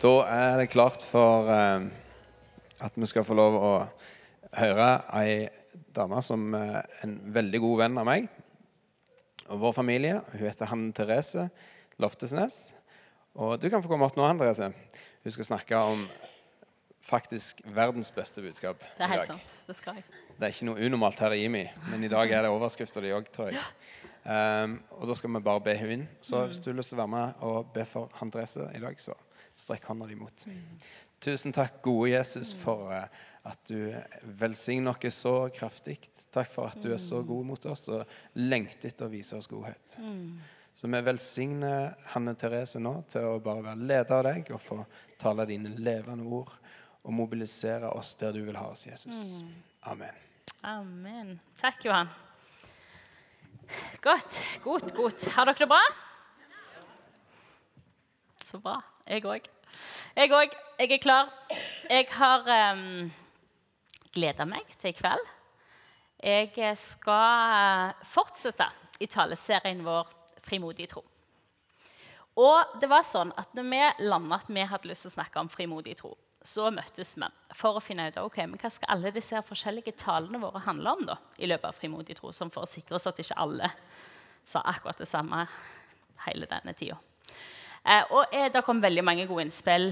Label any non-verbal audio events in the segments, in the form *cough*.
Da er det klart for eh, at vi skal få lov å høre ei dame som er en veldig god venn av meg og vår familie. Hun heter Hanne Therese Loftesnes. Og du kan få komme opp nå, Hanne Therese. Hun skal snakke om faktisk verdens beste budskap Det er helt sant. Det skal jeg. Det er ikke noe unormalt her i IMI, men i dag er det overskrifter de òg, tror jeg. Um, og da skal vi bare be henne inn. Så hvis du har lyst til å være med og be for Hanne Therese i dag, så strekk hånda di mot. Tusen takk, gode Jesus, for eh, at du velsigner oss så kraftig. Takk for at du er så god mot oss og lengter etter å vise oss godhet. Så vi velsigner Hanne Therese nå til å bare være leder av deg og få tale dine levende ord og mobilisere oss der du vil ha oss, Jesus. Amen. Amen. Takk, Johan. Godt. Godt, godt. Har dere det bra? Så bra. Jeg òg. Jeg òg. Jeg er klar. Jeg har um, gleda meg til i kveld. Jeg skal eh, fortsette i taleserien vår 'Frimodig tro'. Og det var sånn at når vi landa at vi hadde lyst til å snakke om frimodig tro, så møttes vi for å finne ut ok, men hva skal alle disse forskjellige talene våre handle om da, i løpet av frimodig tro, som for å sikre oss at ikke alle sa akkurat det samme hele denne tida. Eh, og eh, Det kom veldig mange gode innspill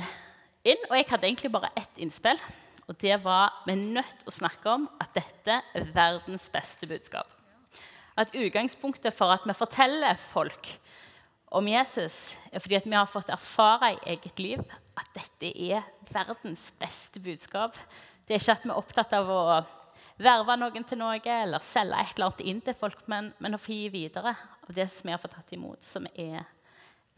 inn, og jeg hadde egentlig bare ett innspill. Og det var vi er nødt til å snakke om at dette er verdens beste budskap. At utgangspunktet for at vi forteller folk om Jesus, er fordi vi har fått erfare i eget liv at dette er verdens beste budskap. Det er ikke at vi er opptatt av å verve noen til noe eller selge et eller annet inn til folk, men, men å få gi videre av det som vi har fått tatt imot, som er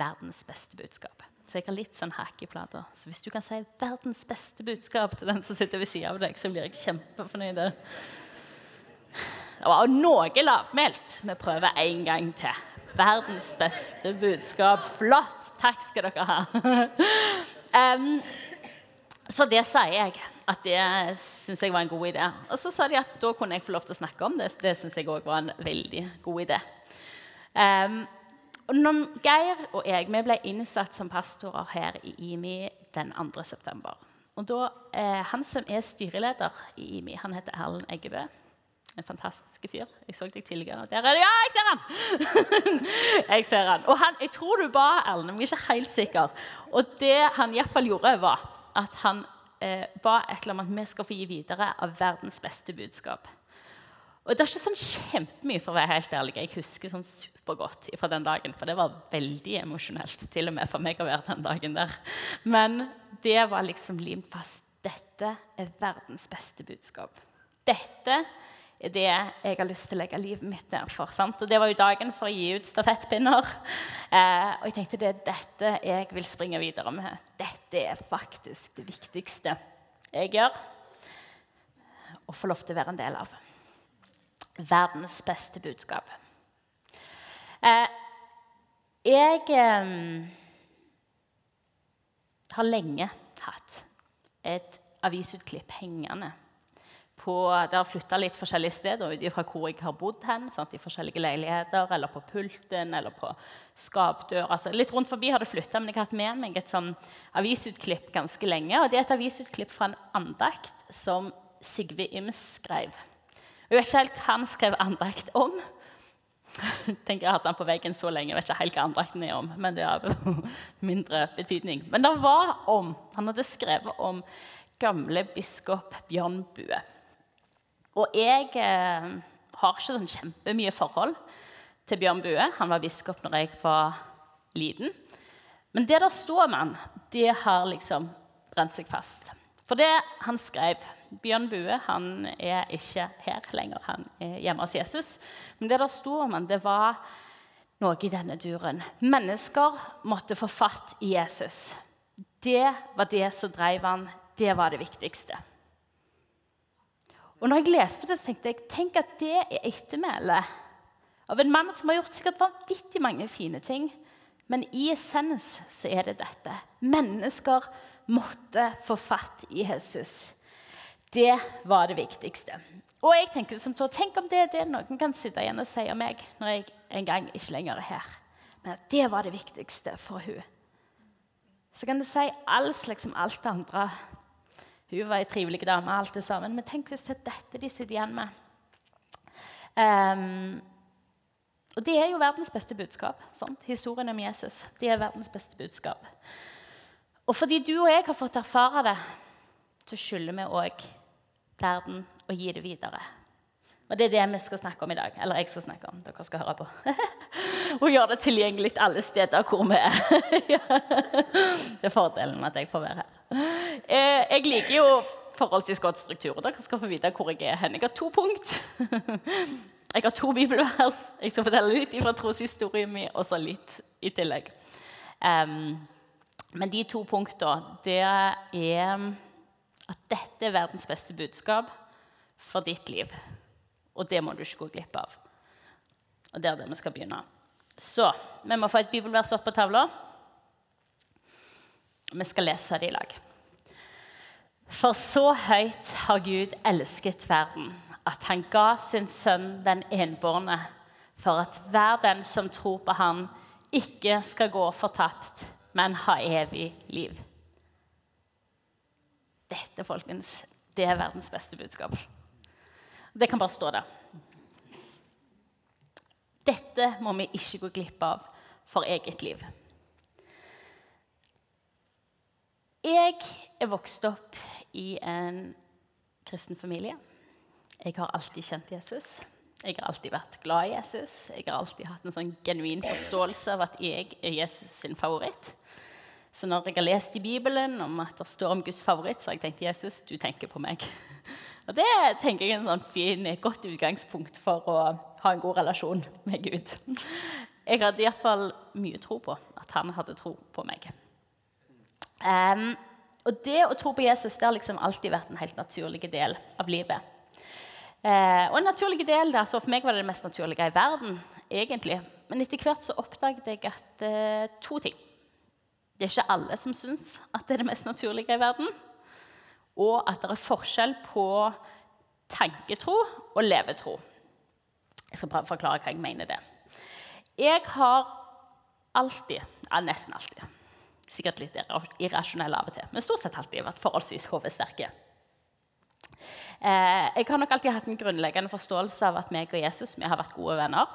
verdens beste budskap. Så jeg har litt sånn hakk i plata. Så hvis du kan si 'verdens beste budskap' til den som sitter ved siden av deg, så blir jeg kjempefornøyd. Det var noe lavmælt. Vi prøver en gang til. Verdens beste budskap. Flott! Takk skal dere ha. *laughs* um, så det sier jeg at det syns jeg var en god idé. Og så sa de at da kunne jeg få lov til å snakke om det. så Det syns jeg òg var en veldig god idé. Em, og når Geir og jeg vi ble innsatt som pastorer her i IMI den 2. september. Og da, eh, Han som er styreleder i IMI, han heter Erlend Eggebø. En fantastisk fyr. Jeg så deg tidligere. Der er du! Ja, jeg ser han! *laughs* jeg ser han. Og han, jeg tror du ba Erlend, men jeg er ikke helt sikker. Og det han iallfall gjorde, var at han eh, ba et eller annet om at vi skal få gi videre av verdens beste budskap. Og det er ikke sånn kjempemye, for å være helt ærlig. Jeg husker sånn supergodt fra den dagen, for det var veldig emosjonelt til og med for meg å være den dagen der. Men det var liksom limt fast. Dette er verdens beste budskap. Dette er det jeg har lyst til å legge livet mitt ned for. Sant? Og Det var jo dagen for å gi ut stafettpinner. Eh, og jeg tenkte det er dette jeg vil springe videre med. Dette er faktisk det viktigste jeg gjør og får lov til å være en del av. Verdens beste budskap. Eh, jeg eh, har lenge hatt et avisutklipp hengende på, det har flytta litt forskjellige steder ut fra hvor jeg har bodd hen. Sant? I forskjellige leiligheter, eller på pulten, eller på skapdøra. Altså, litt rundt forbi har det flytta, men jeg har hatt med meg et sånn avisutklipp ganske lenge. Og det er et avisutklipp fra en andakt som Sigve Ims skrev. Jeg vet ikke helt hva han skrev andakt om. Jeg *laughs* tenker Jeg har hatt den på veggen så lenge, jeg vet ikke helt hva andakten er om. Men det har *laughs* mindre betydning. Men det var om, han hadde skrevet om gamle biskop Bjørn Bue. Og jeg eh, har ikke sånn kjempemye forhold til Bjørn Bue. Han var biskop når jeg var liten. Men det der står med han, det har liksom brent seg fast. For det han skrev Bjørn Bue han er ikke her lenger, han er hjemme hos Jesus. Men det der sto om han, det var noe i denne duren. Mennesker måtte få fatt i Jesus. Det var det som drev han. Det var det viktigste. Og når jeg leste det, tenkte jeg tenk at det er ettermælet av en mann som har gjort sikkert vanvittig mange fine ting. Men i essens så er det dette. Mennesker måtte få fatt i Jesus. Det var det viktigste. Og jeg tenker som så, Tenk om det er det noen kan sitte igjen og si om meg når jeg en gang ikke lenger er her. Men det var det viktigste for hun. så kan du si all slags om alt det andre. Hun var ei trivelig dame, alt det sammen. Men tenk hvis det er dette de sitter igjen med. Um, og det er jo verdens beste budskap. Sant? Historien om Jesus. Det er verdens beste budskap. Og fordi du og jeg har fått erfare det, så skylder vi òg verden og gi det videre. Og det er det vi skal snakke om i dag. Eller jeg skal snakke om. Dere skal høre på. *laughs* og gjøre det tilgjengelig alle steder hvor vi er. *laughs* det er fordelen med at jeg får være her. Eh, jeg liker jo forholdsvis godt struktur, og dere skal få vite hvor jeg er hen. Jeg har to punkt. *laughs* Jeg har to bibelvers. Jeg skal fortelle litt fra troshistorien min, og så litt i tillegg. Men de to punktene, det er at dette er verdens beste budskap for ditt liv. Og det må du ikke gå glipp av. Og det er der vi skal begynne. Så vi må få et bibelvers opp på tavla. Vi skal lese det i lag. For så høyt har Gud elsket verden, at han ga sin sønn den enbårne, for at hver den som tror på han, ikke skal gå fortapt, men ha evig liv. Dette, folkens, det er verdens beste budskap. Det kan bare stå der. Dette må vi ikke gå glipp av for eget liv. Jeg er vokst opp i en kristen familie. Jeg har alltid kjent Jesus. Jeg har alltid vært glad i Jesus. Jeg har alltid hatt en sånn genuin forståelse av at jeg er Jesus sin favoritt. Så når jeg har lest i Bibelen om at det står om Guds favoritt, så har jeg tenkt Jesus, du tenker på meg. *laughs* Og Det tenker jeg er en sånn fin, godt utgangspunkt for å ha en god relasjon med Gud. *laughs* Jeg hadde iallfall mye tro på at han hadde tro på meg. Um, og det å tro på Jesus det har liksom alltid vært en helt naturlig del av livet. Uh, og en naturlig del der, så For meg var det det mest naturlige i verden. egentlig. Men etter hvert så oppdaget jeg at uh, to ting. Det er ikke alle som syns at det er det mest naturlige i verden og at det er forskjell på tanketro og levetro. Jeg skal prøve å forklare hva jeg mener det. Jeg har alltid, ja, nesten alltid, sikkert litt irrasjonell av og til, men stort sett alltid vært forholdsvis hovedsterke. Eh, jeg har nok alltid hatt en grunnleggende forståelse av at meg og Jesus vi har vært gode venner.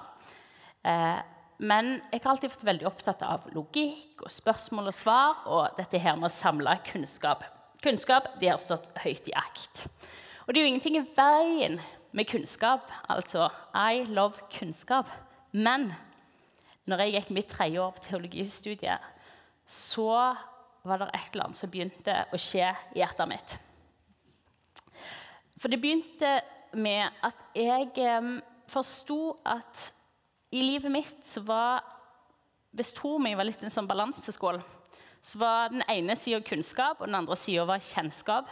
Eh, men jeg har alltid vært veldig opptatt av logikk og spørsmål og svar og dette her med å samle kunnskap Kunnskap de har stått høyt i akt. Og det er jo ingenting i veien med kunnskap. Altså I love kunnskap. Men når jeg gikk mitt tredje år på teologistudiet, så var det et eller annet som begynte å skje i hjertet mitt. For det begynte med at jeg eh, forsto at i livet mitt så var Hvis tro mi var litt en sånn balanseskål, så var den ene sida kunnskap, og den andre sida var kjennskap.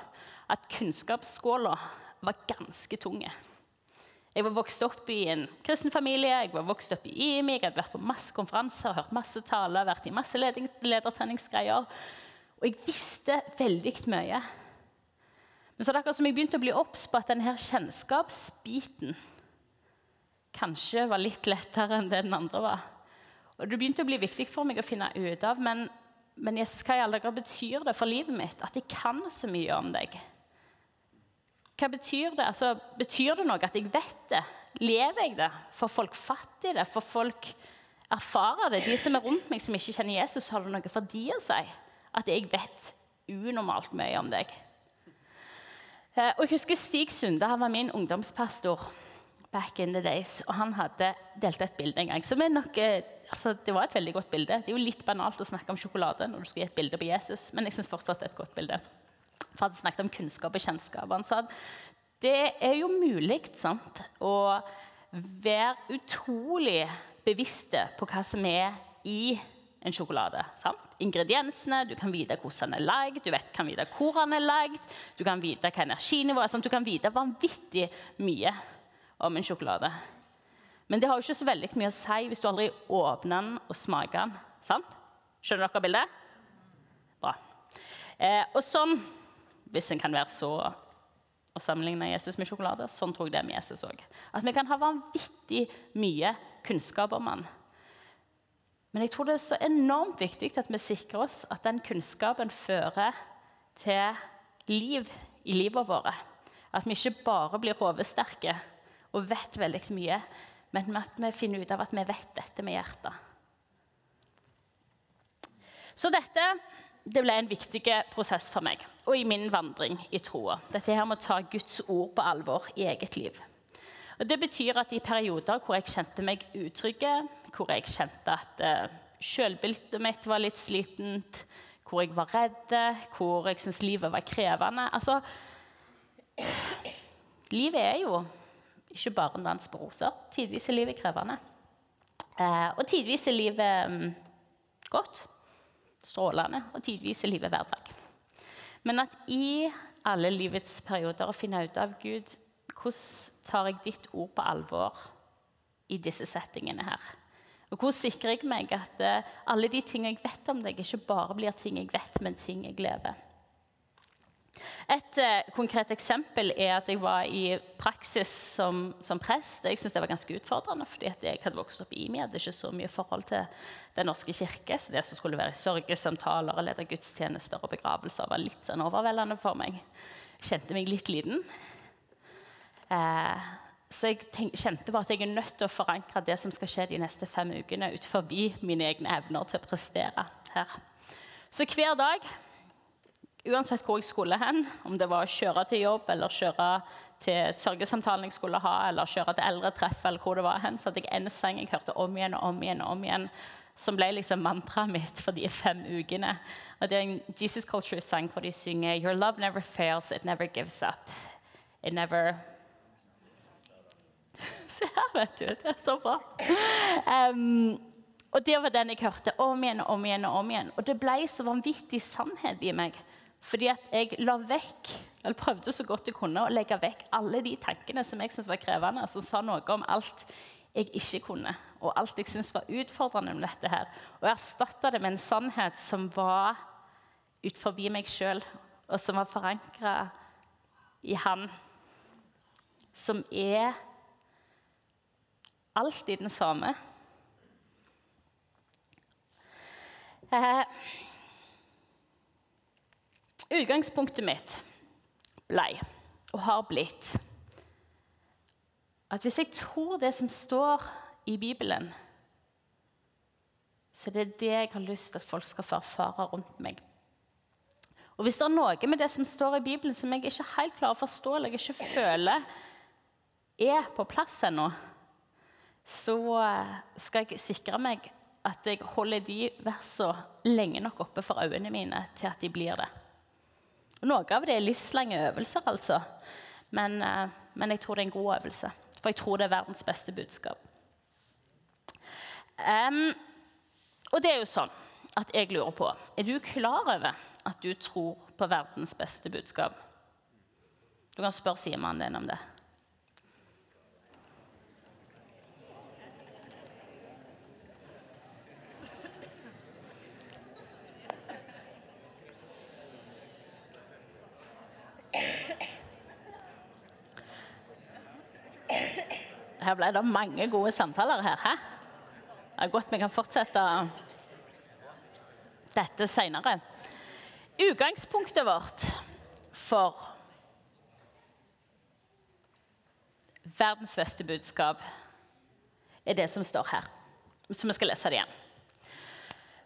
At kunnskapsskåla var ganske tunge. Jeg var vokst opp i en kristen familie, jeg var vokst opp i IMI, jeg hadde vært på masse konferanser, hørt masse taler, vært i masse ledertreningsgreier. Og jeg visste veldig mye. Men så er det akkurat som jeg begynte å bli obs på at denne kjennskapsbiten kanskje var litt lettere enn det den andre var. Og Det begynte å bli viktig for meg å finne ut av, men men Jesus, hva i alle dager betyr det for livet mitt at jeg kan så mye om deg? Hva betyr det? Altså, betyr det noe at jeg vet det? Lever jeg det? Får folk fatt i det? Får folk erfare det? De som er rundt meg som ikke kjenner Jesus, har det noe for de å si? At jeg vet unormalt mye om deg? Eh, og jeg husker Stig Sunde han var min ungdomspastor back in the days. Og han hadde delt et bilde en gang. som er nok eh, altså, Det var et veldig godt bilde. Det er jo litt banalt å snakke om sjokolade når du skal gi et bilde på Jesus, men jeg syns fortsatt det er et godt bilde. For Han snakket om kunnskap og kjennskap. Han sa at det er jo mulig sant, å være utrolig bevisste på hva som er i en sjokolade. Sant? Ingrediensene, du kan vite hvordan den er lagd, du vet, kan vite hvor den er lagd, du kan vite hva energinivået er. Du kan vite vanvittig mye om en sjokolade. Men det har jo ikke så veldig mye å si hvis du aldri åpner den og smaker den. Sant? Skjønner dere bildet? Bra. Eh, og sånn, hvis en kan være så å sammenligne Jesus med sjokolade, sånn tror jeg det er med Jesus òg. At vi kan ha vanvittig mye kunnskap om han. Men jeg tror det er så enormt viktig at vi sikrer oss at den kunnskapen fører til liv i livet vårt. At vi ikke bare blir hodesterke og vet veldig mye, men at vi finner ut av at vi vet dette med hjertet. Så dette det ble en viktig prosess for meg og i min vandring i troa. Dette her med å ta Guds ord på alvor i eget liv. Og det betyr at i perioder hvor jeg kjente meg utrygge, hvor jeg kjente at uh, selvbildet mitt var litt slitent, hvor jeg var redd, hvor jeg syntes livet var krevende Altså Livet er jo ikke bare en dans på roser. Tidvis er livet krevende. Uh, og tidvis er livet um, godt strålende, og tidvis er livet hverdag. Men at i alle livets perioder å finne ut av Gud hvordan tar jeg ditt ord på alvor i disse settingene her? Og Hvordan sikrer jeg meg at uh, alle de ting jeg vet om deg, ikke bare blir ting jeg vet, men ting jeg lever? Et uh, konkret eksempel er at jeg var i praksis som, som prest. Jeg synes det var ganske utfordrende, fordi jeg hadde vokst opp i meg, hadde ikke så mye forhold til Den norske kirke. Så det som skulle være sørgesamtaler og lede gudstjenester og begravelser, var litt sånn overveldende for meg. Jeg kjente meg litt liten. Uh, så jeg tenk, kjente bare at jeg er nødt til å forankre det som skal skje de neste fem ukene, ut forbi mine egne evner til å prestere her. Så hver dag Uansett hvor jeg skulle hen, om det var å kjøre til jobb eller kjøre til sørgesamtalen jeg skulle ha, eller kjøre til eldretreff, eller hvor det var hen, så hadde jeg en sang jeg hørte om igjen og om igjen, og om igjen, som ble liksom mantraet mitt for de fem ukene. Og Det er en Jesus Culture-sang hvor de synger Your love never fails, it never gives up. It never *laughs* Se her, vet du. Det er så bra. Um, og Det var den jeg hørte om igjen og om igjen. Og om igjen. Og det ble så vanvittig sannhet i meg. Fordi at jeg la vekk, eller prøvde så godt jeg kunne å legge vekk alle de tankene som jeg syntes var krevende, som sa noe om alt jeg ikke kunne, og alt jeg syntes var utfordrende med dette her. Og jeg erstatta det med en sannhet som var ut forbi meg sjøl, og som var forankra i Han. Som er alltid den samme. Eh, Utgangspunktet mitt blei, og har blitt, at hvis jeg tror det som står i Bibelen, så det er det jeg har lyst til at folk skal få erfare rundt meg. Og Hvis det er noe med det som står i Bibelen som jeg ikke helt klarer å forstå, eller jeg ikke føler er på plass ennå, så skal jeg sikre meg at jeg holder de versene lenge nok oppe for øynene mine til at de blir det. Og Noe av det er livslange øvelser, altså. Men, eh, men, jeg tror det er en god øvelse. For jeg tror det er verdens beste budskap. Um, og det er jo sånn at jeg lurer på Er du klar over at du tror på verdens beste budskap? Du kan spørre Simon din om det. Her ble det mange gode samtaler her. Hæ? Det er godt vi kan fortsette dette seinere. Utgangspunktet vårt for verdens beste budskap er det som står her. Så vi skal lese det igjen.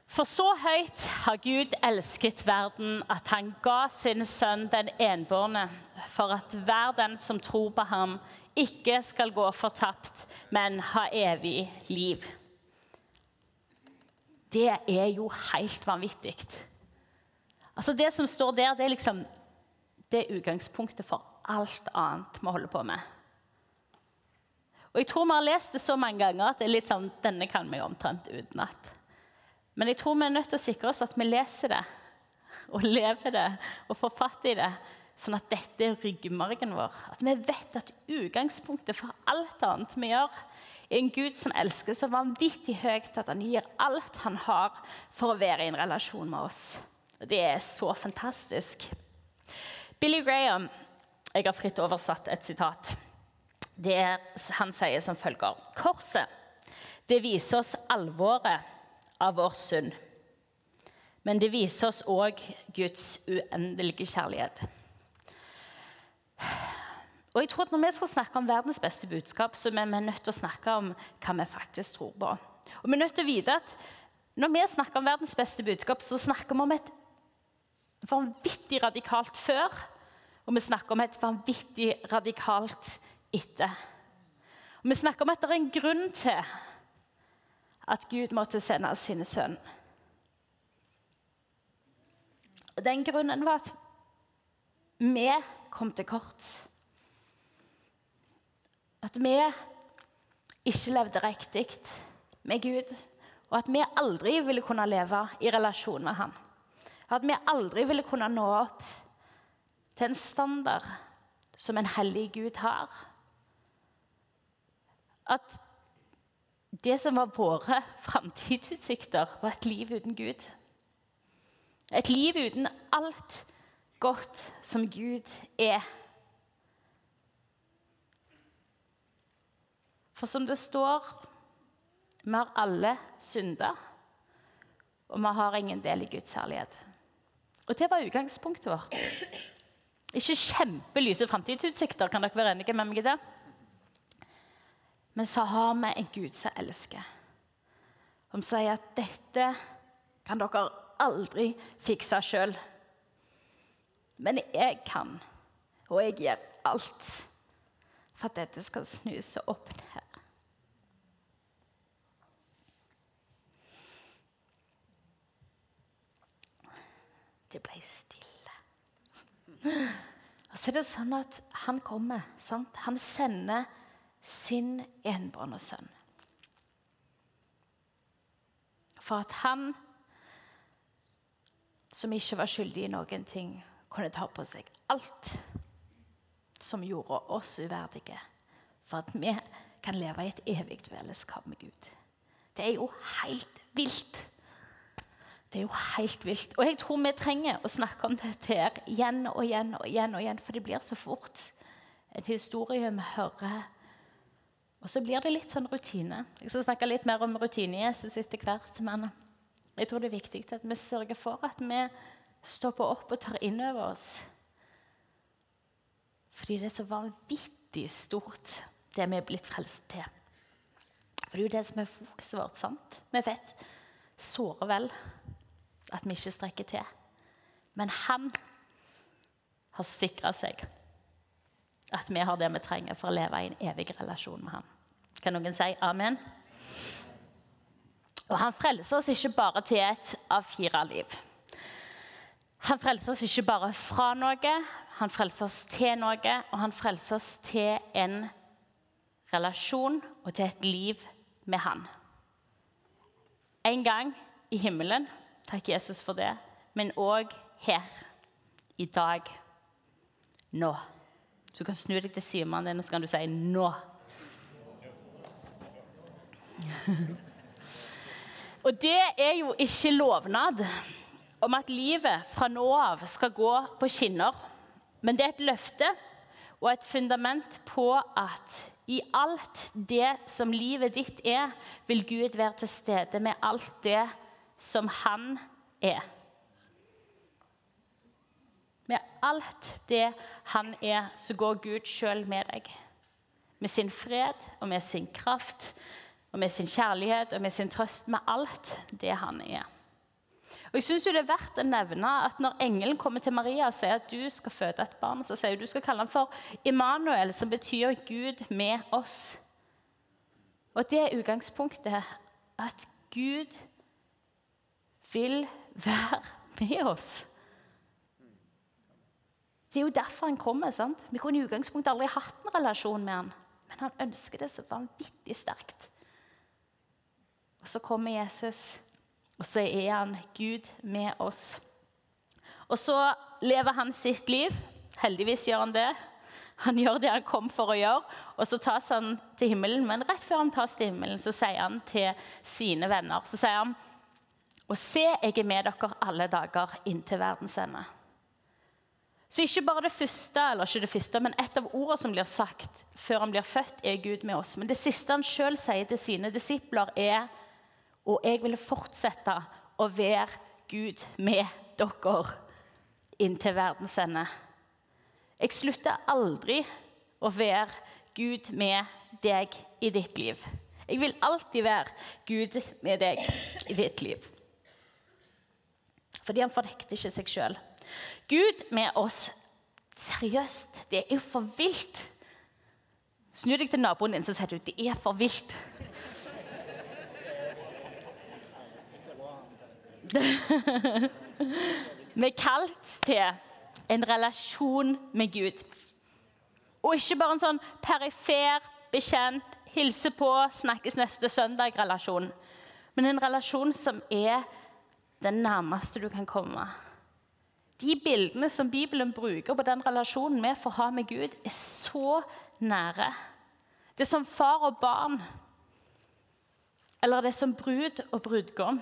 For så høyt har Gud elsket verden at han ga sin sønn den enbårne, for at hver den som tror på ham, ikke skal gå fortapt, men ha evig liv. Det er jo helt vanvittig. Altså Det som står der, det er liksom det er utgangspunktet for alt annet vi holder på med. Og Jeg tror vi har lest det så mange ganger at det er litt sånn, denne kan vi omtrent utenat. Men jeg tror vi er nødt til å sikre oss at vi leser det og lever det og får fatt i det, sånn at dette er ryggmargen vår. At vi vet at utgangspunktet for alt annet vi gjør, er en Gud som elsker så vanvittig høyt at han gir alt han har for å være i en relasjon med oss. Og Det er så fantastisk. Billy Graham, jeg har fritt oversatt et sitat. Det Er, han sier som følger Korset det viser oss alvoret av vår synd. Men det viser oss òg Guds uendelige kjærlighet. Og jeg tror at Når vi skal snakke om verdens beste budskap, så er vi nødt til å snakke om hva vi faktisk tror på. Og vi er nødt til å vite at Når vi snakker om verdens beste budskap, så snakker vi om et vanvittig radikalt før, og vi snakker om et vanvittig radikalt etter. Og vi snakker om at det er en grunn til at Gud måtte sende sine sønn. Og Den grunnen var at vi kom til kort. At vi ikke levde riktig med Gud, og at vi aldri ville kunne leve i relasjon med Han. At vi aldri ville kunne nå opp til en standard som en hellig Gud har. At det som var våre framtidsutsikter, var et liv uten Gud. Et liv uten alt godt som Gud er. For som det står vi har alle synda, og vi har ingen del i Guds herlighet. Og det var utgangspunktet vårt. Ikke kjempelyse framtidsutsikter, kan dere være enige med meg i det? Men så har vi en Gud som elsker. Som sier at dette kan dere aldri fikse sjøl. Men jeg kan, og jeg gjør alt for at dette skal snuse opp ned. Det ble stille. Og så er det sånn at han kommer. Sant? Han sender sin enbårne sønn. For at han, som ikke var skyldig i noen ting, kunne ta på seg alt som gjorde oss uverdige, for at vi kan leve i et evig fellesskap med Gud. Det er jo helt vilt. Det er jo helt vilt. Og jeg tror vi trenger å snakke om dette her igjen og igjen og igjen, og igjen, for det blir så fort en historie vi hører. Og så blir det litt sånn rutine. Jeg skal snakke litt mer om rutine-Jesus etter hvert. Men jeg tror det er viktig at vi sørger for at vi stopper opp og tar inn over oss. Fordi det er så vanvittig stort, det vi er blitt frelst til. For det er jo det som er fokuset vårt. sant? Vi vet såre vel at vi ikke strekker til. Men han har sikra seg at vi har det vi trenger for å leve i en evig relasjon med han. Kan noen si amen? Og han frelser oss ikke bare til et av fire liv. Han frelser oss ikke bare fra noe, han frelser oss til noe, og han frelser oss til en relasjon og til et liv med han. En gang i himmelen Takk, Jesus, for det. Men òg her. I dag. Nå. Så du kan snu deg til Simon din, og så kan du si 'nå'. *laughs* og det er jo ikke lovnad om at livet fra nå av skal gå på skinner. Men det er et løfte og et fundament på at i alt det som livet ditt er, vil Gud være til stede med alt det som han er. Med alt det han er, så går Gud sjøl med deg. Med sin fred og med sin kraft og med sin kjærlighet og med sin trøst. Med alt det han er. Og jeg synes jo Det er verdt å nevne at når engelen kommer til Maria og sier at du skal føde et barn, så sier hun du skal kalle ham for Immanuel, som betyr Gud med oss. Og det er utgangspunktet. At Gud vil være med oss. Det er jo derfor han kommer. sant? Vi kunne i utgangspunktet aldri hatt en relasjon med han, men han ønsker det så vanvittig sterkt. Og Så kommer Jesus, og så er han Gud med oss. Og så lever han sitt liv. Heldigvis gjør han det. Han gjør det han kom for å gjøre, og så tas han til himmelen. Men rett før han tas til himmelen, så sier han til sine venner så sier han, og se, jeg er med dere alle dager inntil verdens ende. Så ikke bare det første, eller ikke det første, men et av ordene som blir sagt før han blir født, er Gud med oss. Men det siste han sjøl sier til sine disipler, er Og jeg vil fortsette å være Gud med dere inntil verdens ende. Jeg slutter aldri å være Gud med deg i ditt liv. Jeg vil alltid være Gud med deg i ditt liv. Fordi han fornekter ikke seg sjøl. Gud med oss Seriøst, det er jo for vilt. Snu deg til naboen din så sier du det er for vilt. *laughs* Vi er kalt til en relasjon med Gud. Og ikke bare en sånn perifer, bekjent, hilse på, snakkes neste søndag-relasjon. Men en relasjon som er den nærmeste du kan komme. De bildene som Bibelen bruker på den relasjonen vi får ha med Gud, er så nære. Det er som far og barn. Eller det er som brud og brudgom.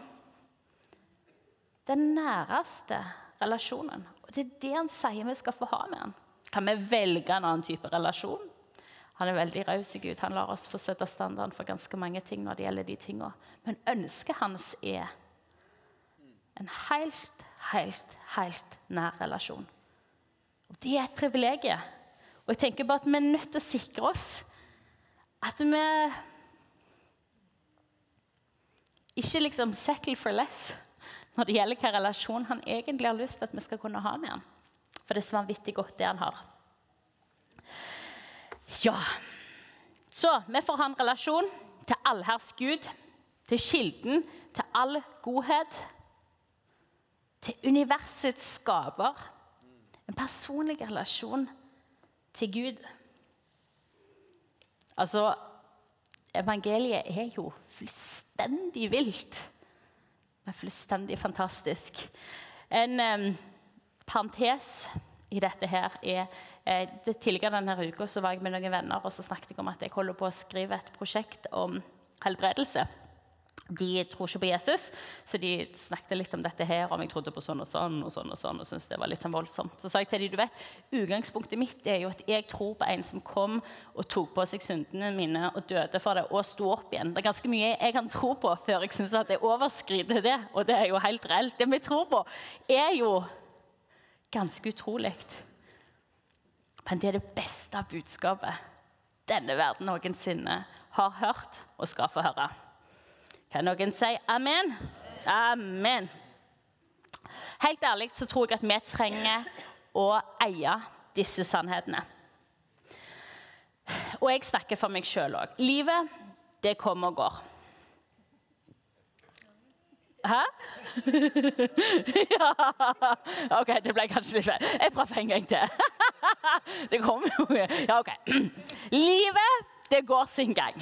Den næreste relasjonen. Og Det er det han sier vi skal få ha med han. Kan vi velge en annen type relasjon? Han er veldig raus i Gud. Han lar oss få sette standarden for ganske mange ting når det gjelder de tingene. Men ønsket hans er en helt, helt, helt nær relasjon. Og Det er et privilegium. Og jeg tenker bare at vi er nødt til å sikre oss at vi ikke liksom settle for less når det gjelder hvilken relasjon han egentlig har lyst til at vi skal kunne ha med ham. For det er så vanvittig godt, det han har. Ja. Så vi får ha en relasjon til allherrs Gud, til kilden, til all godhet. Til universets skaper. En personlig relasjon til Gud. Altså Evangeliet er jo fullstendig vilt. Men fullstendig fantastisk. En um, parentes i dette her er eh, det Tidligere denne uka var jeg med noen venner og så snakket jeg om at jeg holder på å skrive et prosjekt om helbredelse. De tror ikke på Jesus, så de snakket litt om dette her, om jeg trodde på sånn og sånn. og sånn og sånn, og syntes det var litt sånn voldsomt. Så sa jeg til dem, du vet, Utgangspunktet mitt er jo at jeg tror på en som kom og tok på seg syndene mine og døde for det, og sto opp igjen. Det er ganske mye jeg kan tro på før jeg syns at jeg overskrider det, og det er jo helt reelt. Det vi tror på, er jo ganske utrolig. Men det er det beste budskapet denne verden noensinne har hørt og skal få høre. Kan noen si amen? Amen. Helt ærlig så tror jeg at vi trenger å eie disse sannhetene. Og jeg snakker for meg sjøl òg. Livet, det kommer og går. Hæ? ja. OK, det ble kanskje litt feil. Jeg prøver en gang til. det kommer jo Ja, OK. Livet, det går sin gang.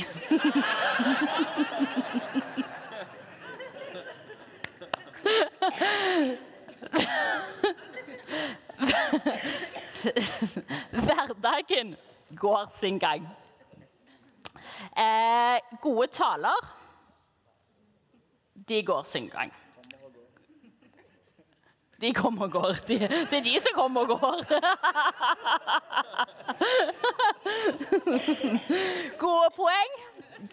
Hverdagen går sin gang. Eh, gode taler de går sin gang. De kommer og går. De, det er de som kommer og går. Gode poeng,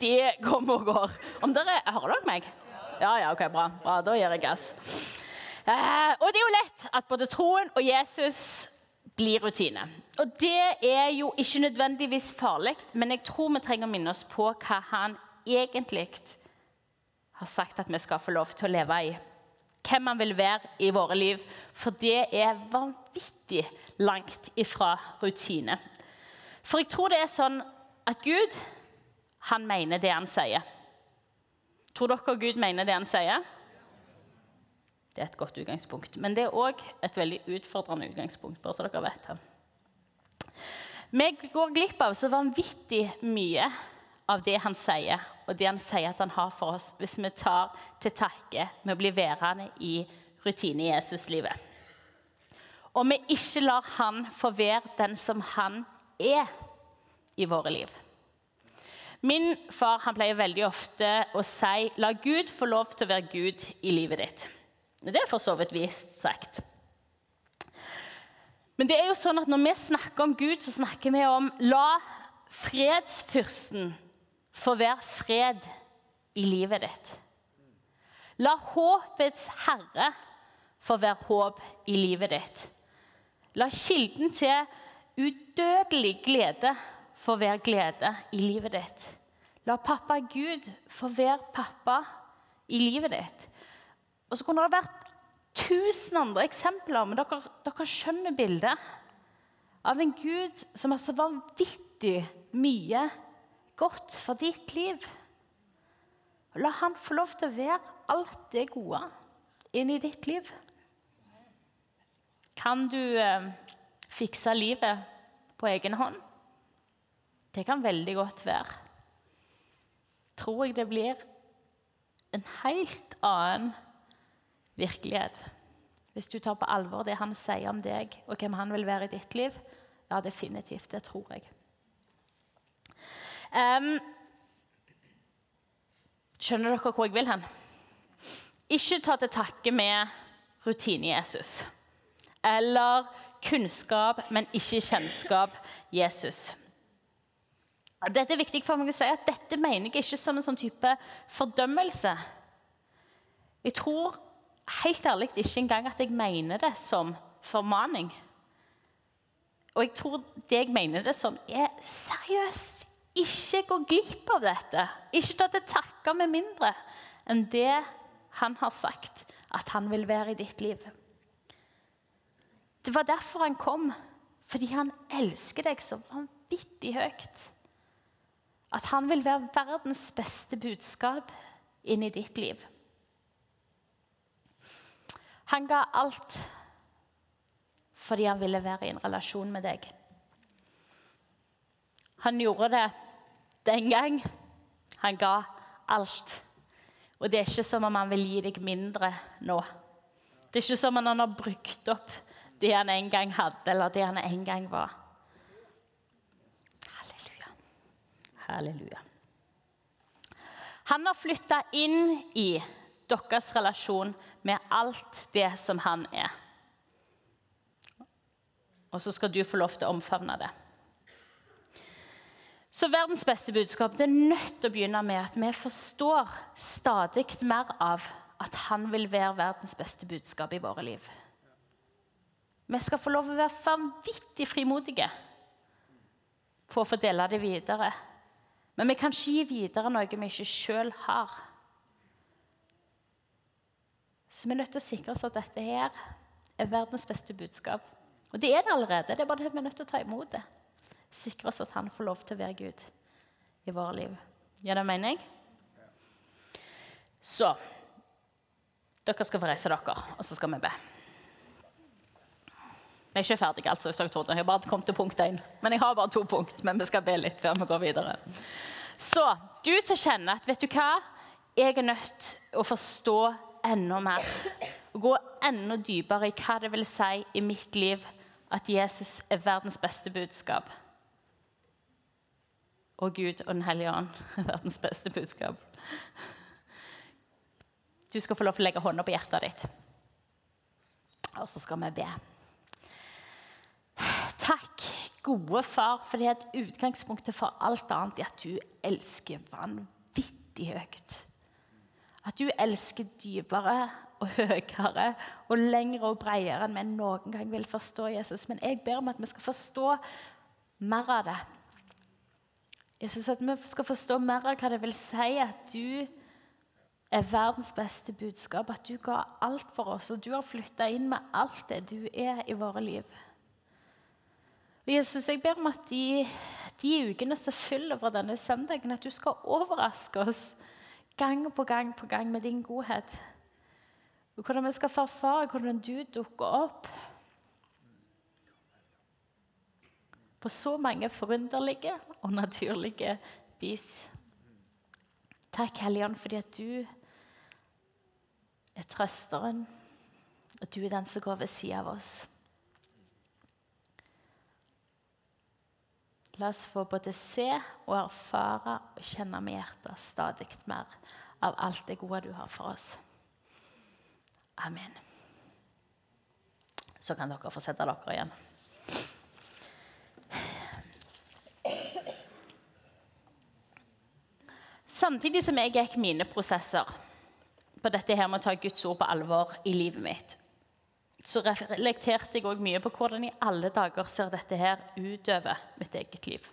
de kommer og går. Om dere, Hører dere meg? Ja, ja, ok, bra. bra da gir jeg gass. Eh, og det er jo lett at både troen og Jesus blir rutine. Og det er jo ikke nødvendigvis farlig, men jeg tror vi trenger å minne oss på hva han egentlig har sagt at vi skal få lov til å leve i. Hvem han vil være i våre liv. For det er vanvittig langt ifra rutine. For jeg tror det er sånn at Gud, han mener det han sier. Tror dere Gud mener det han sier? Det er et godt utgangspunkt. Men det er òg et veldig utfordrende utgangspunkt. bare så dere vet det. Vi går glipp av så vanvittig mye av det han sier, og det han sier at han har for oss, hvis vi tar til takke med å bli værende i rutine i Jesus-livet. Og vi ikke lar han få være den som han er i våre liv. Min far han pleier veldig ofte å si 'la Gud få lov til å være Gud i livet ditt'. Det er for så vidt vist sagt. Men det er jo sånn at når vi snakker om Gud, så snakker vi om 'la fredsfyrsten få være fred i livet ditt. La håpets herre få være håp i livet ditt. La kilden til udødelig glede få være glede i livet ditt. La pappa Gud få være pappa i livet ditt. Og så kunne det vært tusen andre eksempler, men dere, dere skjønner bildet av en Gud som har så vanvittig mye godt for ditt liv. La han få lov til å være alt det gode inn i ditt liv. Kan du eh, fikse livet på egen hånd? Det kan veldig godt være. Tror jeg det blir en helt annen virkelighet hvis du tar på alvor det han sier om deg, og hvem han vil være i ditt liv. Ja, definitivt. Det tror jeg. Um, skjønner dere hvor jeg vil hen? Ikke ta til takke med rutine-Jesus. Eller kunnskap, men ikke kjennskap Jesus. Dette er viktig for meg å si at dette mener jeg ikke som en sånn type fordømmelse. Jeg tror helt ærlig ikke engang at jeg mener det som formaning. Og jeg tror det jeg mener det som, er seriøst ikke gå glipp av dette. Ikke ta til takke med mindre enn det han har sagt at han vil være i ditt liv. Det var derfor han kom, fordi han elsker deg så vanvittig høyt at han vil være verdens beste budskap inn i ditt liv. Han ga alt fordi han ville være i en relasjon med deg. Han gjorde det den gang. Han ga alt. Og det er ikke som om han vil gi deg mindre nå. Det er ikke som om han har brukt opp det han en gang hadde, eller det han en gang var. Halleluja. Han har flytta inn i deres relasjon med alt det som han er. Og så skal du få lov til å omfavne det. Så verdens beste budskap det er nødt til å begynne med at vi forstår stadig mer av at han vil være verdens beste budskap i våre liv. Vi skal få lov til å være vanvittig frimodige for å få dele det videre. Men vi kan ikke gi videre noe vi ikke sjøl har. Så vi er nødt til å sikre oss at dette her er verdens beste budskap. Og det er det allerede. Det er bare det vi er nødt til å ta imot det. Sikre oss at han får lov til å være Gud i våre liv. Gir det mening? Så Dere skal få reise dere, og så skal vi be. Jeg er ikke ferdig, altså. Jeg har bare kommet til punkt én. Men jeg har bare to punkt, men vi skal be litt før vi går videre. Så du som kjenner at vet du hva? Jeg er nødt til å forstå enda mer. Og gå enda dypere i hva det vil si i mitt liv at Jesus er verdens beste budskap. Og Gud og Den hellige ånd er verdens beste budskap. Du skal få lov til å legge hånda på hjertet ditt. Og så skal vi be. Takk, gode far, fordi at utgangspunktet for alt annet er at du elsker vanvittig høyt. At du elsker dypere og høyere og lengre og bredere enn vi noen gang vil forstå Jesus. Men jeg ber om at vi skal forstå mer av det. Jeg synes At vi skal forstå mer av hva det vil si at du er verdens beste budskap. At du ga alt for oss, og du har flytta inn med alt det du er i våre liv. Jesus, jeg ber om at de, de ukene som fyller fra denne søndagen, at du skal overraske oss gang på gang på gang med din godhet. Og hvordan vi skal få erfare hvordan du dukker opp på så mange forunderlige og naturlige vis. Takk, Helligånd, fordi at du er trøsteren, og du er den som går ved siden av oss. La oss få både se og erfare og kjenne med hjertet stadig mer av alt det gode du har for oss. Amen. Så kan dere få sette dere igjen. Samtidig som jeg gikk mine prosesser, på dette her med å ta Guds ord på alvor i livet mitt, så reflekterte jeg òg mye på hvordan i alle dager ser dette her utover mitt eget liv.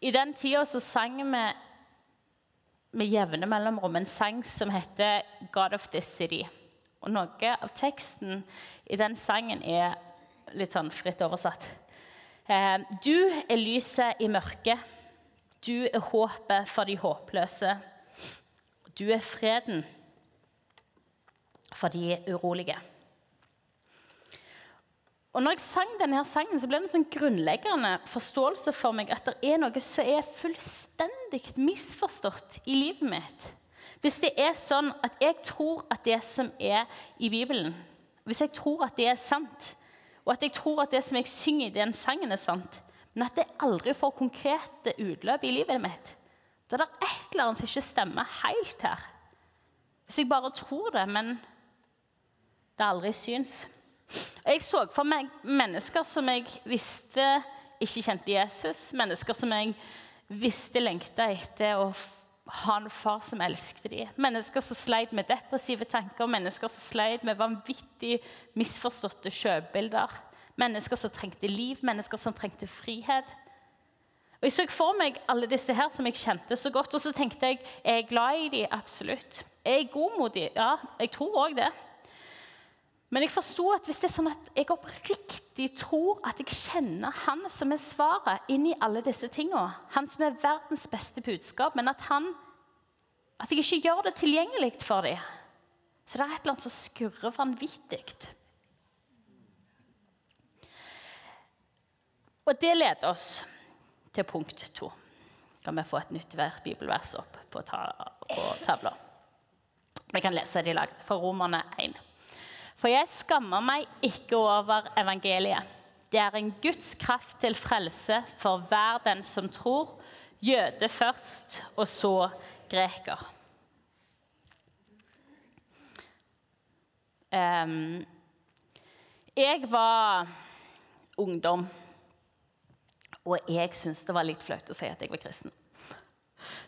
I den tida så sang vi med jevne mellomrom en sang som heter 'God of this City'. Og Noe av teksten i den sangen er litt sånn fritt oversatt. Eh, du er lyset i mørket. Du er håpet for de håpløse. Du er freden for de urolige. Og når jeg sang denne sangen, så ble det en sånn grunnleggende forståelse for meg at det er noe som er fullstendig misforstått i livet mitt. Hvis det er sånn at jeg tror at det som er i Bibelen, hvis jeg tror at det er sant, og at jeg tror at det som jeg synger i den sangen, er sant, men at det aldri får konkrete utløp i livet mitt, da er det et eller annet som ikke stemmer helt her. Hvis jeg bare tror det, men det aldri syns. Jeg så for meg mennesker som jeg visste ikke kjente Jesus. Mennesker som jeg visste lengta etter å ha en far som elsket dem. Mennesker som sleit med depressive tanker, mennesker som sleit med vanvittig misforståtte sjøbilder. Mennesker som trengte liv, mennesker som trengte frihet. Og Jeg så for meg alle disse her som jeg kjente så godt, og så tenkte jeg jeg er glad i dem, absolutt. Jeg er god mot dem, ja, jeg tror òg det. Men jeg forsto at hvis det er sånn at jeg oppriktig tror at jeg kjenner Han som er svaret inn i alle disse tingene, han som er verdens beste budskap, men at, han, at jeg ikke gjør det tilgjengelig for dem, så det er et eller annet som skurrer vanvittig. Og det leder oss til punkt to. Kan vi få et nytt bibelvers opp på, tavla? Vi kan lese det i lag fra Romerne 1. For jeg skammer meg ikke over evangeliet. Det er en Guds kraft til frelse for hver den som tror. Jøde først, og så greker. Jeg var ungdom, og jeg syntes det var litt flaut å si at jeg var kristen.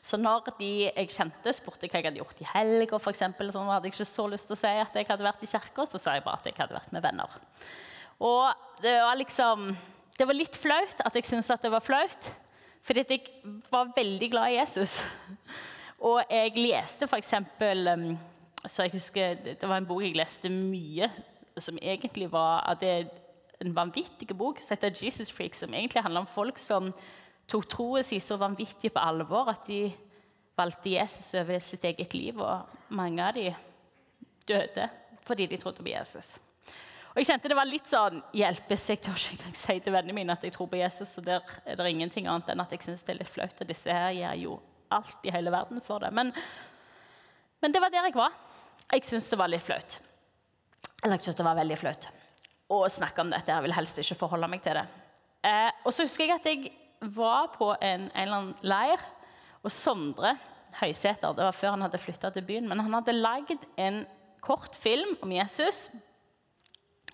Så når de jeg kjente, spurte hva jeg hadde gjort i helga, sånn, så hadde jeg ikke så lyst til å si at jeg hadde vært i kirka, så sa jeg bare at jeg hadde vært med venner. Og det var liksom Det var litt flaut at jeg syntes at det var flaut, fordi jeg var veldig glad i Jesus. *laughs* Og jeg leste f.eks. Um, så jeg husker, Det var en bok jeg leste mye, som egentlig var det er en vanvittig bok som heter 'Jesus Freak', som egentlig handler om folk som tok troen sin så vanvittig på alvor at de valgte Jesus over sitt eget liv. Og mange av de døde fordi de trodde på Jesus. Og jeg kjente det var litt sånn hjelpes. Jeg tør ikke engang si til vennene mine at jeg tror på Jesus. Og der er det ingenting annet enn at jeg syns det er litt flaut. Og disse her gjør jo alt i hele verden for det. Men, men det var der jeg var. Jeg syns det var litt flaut. Eller jeg syns det var veldig flaut å snakke om dette. Jeg vil helst ikke forholde meg til det. Eh, og så husker jeg at jeg var på en, en eller annen leir, og Sondre Høysæter Det var før han hadde flytta til byen, men han hadde lagd en kort film om Jesus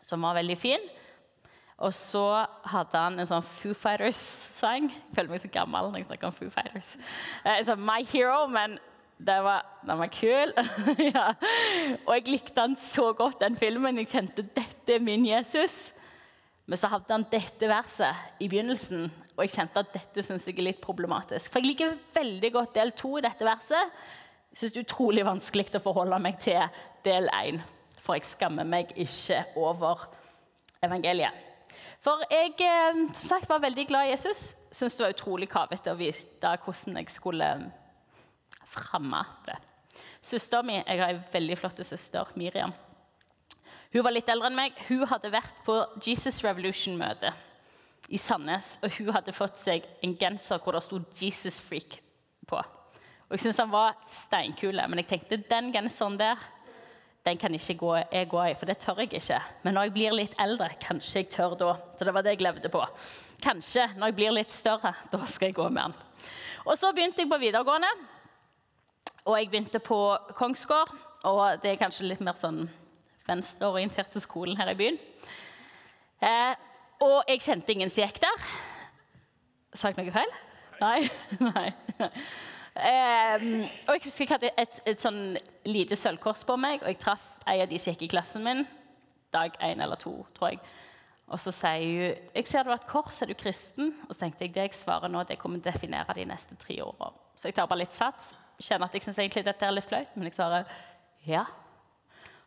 som var veldig fin. Og så hadde han en sånn Foo Fighters-sang. Jeg føler meg så gammel når jeg snakker om Foo Fighters. Eh, så My Hero, men den var, den var kul. *laughs* ja. Og jeg likte han så godt, den filmen. Jeg kjente dette er min Jesus. Men så hadde han dette verset i begynnelsen, og jeg kjente at dette synes jeg er litt problematisk. For jeg liker veldig godt del to i dette verset. Jeg synes det er utrolig vanskelig å forholde meg til del én. For jeg skammer meg ikke over evangeliet. For jeg eh, som sagt, var veldig glad i Jesus. Syns det var utrolig kavete å vite hvordan jeg skulle fremme det. Søsteren min, Jeg har en veldig flott søster, Miriam. Hun var litt eldre enn meg. Hun hadde vært på Jesus Revolution-møte i Sandnes. Og hun hadde fått seg en genser hvor det sto 'Jesus Freak' på. Og Jeg syntes han var steinkul, men jeg tenkte den genseren der den kan ikke gå, jeg gå i, for det tør jeg ikke. Men når jeg blir litt eldre, kanskje jeg tør da. Så det var det jeg levde på. Kanskje når jeg blir litt større, da skal jeg gå med den. Og så begynte jeg på videregående. Og jeg begynte på Kongsgård. Og det er kanskje litt mer sånn venstreorienterte skolen her i byen. Eh, og jeg kjente ingen som gikk der. Sa jeg noe feil? Nei. *laughs* Nei. Eh, og jeg husker jeg hadde et, et sånn lite sølvkors på meg, og jeg traff ei av de som gikk i klassen min. Dag én eller to, tror jeg. Og så sier hun jeg ser du har et kors, er du kristen? Og så tenkte jeg det jeg svarer nå, det kommer til å definere de neste tre åra. Så jeg tar bare litt sats. Kjenner at jeg syns egentlig dette er litt flaut, men jeg svarer ja.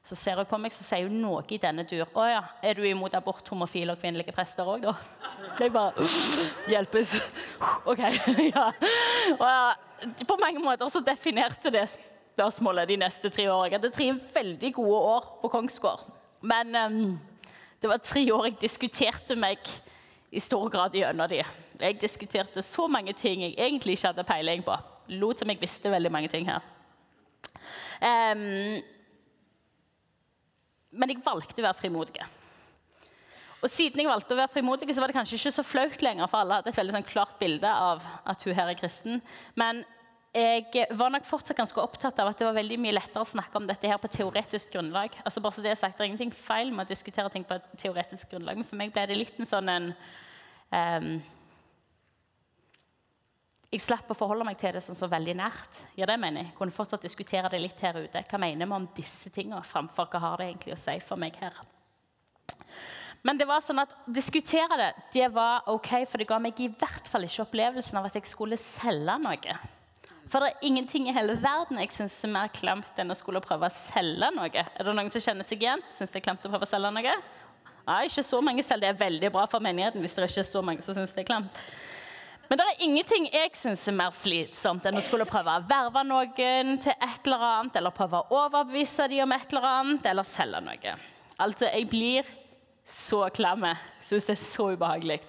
Så ser hun på meg, så sier hun noe i denne dur. 'Å ja, er du imot abort, homofile og kvinnelige prester òg, da?' Jeg bare Hjelpes. OK. *laughs* ja. Ja, på mange måter så definerte det spørsmålet de neste tre årene. Jeg hadde tre veldig gode år på Kongsgård. Men um, det var tre år jeg diskuterte meg i stor grad gjennom de. Jeg diskuterte så mange ting jeg egentlig ikke hadde peiling på. Lot som jeg visste veldig mange ting her. Um, men jeg valgte å være frimodig. Og siden jeg valgte å være frimodig, så var det kanskje ikke så flaut lenger, for alle hadde et veldig sånn klart bilde av at hun her er kristen. Men jeg var nok fortsatt ganske opptatt av at det var veldig mye lettere å snakke om dette her på teoretisk grunnlag. Altså bare så Det er sagt, det er ingenting feil med å diskutere ting på et teoretisk grunnlag, men for meg ble det litt en sånn en um, jeg slapp å forholde meg til det sånn så veldig nært. Ja, det mener jeg. Kunne fortsatt diskutere det litt her ute. Hva mener vi om disse tingene, framfor hva har det egentlig å si for meg her? Men det var sånn at diskutere det det var ok, for det ga meg i hvert fall ikke opplevelsen av at jeg skulle selge noe. For det er ingenting i hele verden jeg syns er mer klamt enn å skulle prøve å selge noe. Er det noen som kjenner seg igjen? Syns det er klamt å prøve å selge noe? Nei, ikke så mange selv. Det er veldig bra for menigheten hvis det ikke er så mange som syns det er klamt. Men det er ingenting jeg syns er mer slitsomt enn å skulle prøve å verve noen til et eller annet, eller prøve å overbevise dem om et eller annet, eller selge noe. Altså, jeg blir så klam. Syns det er så ubehagelig.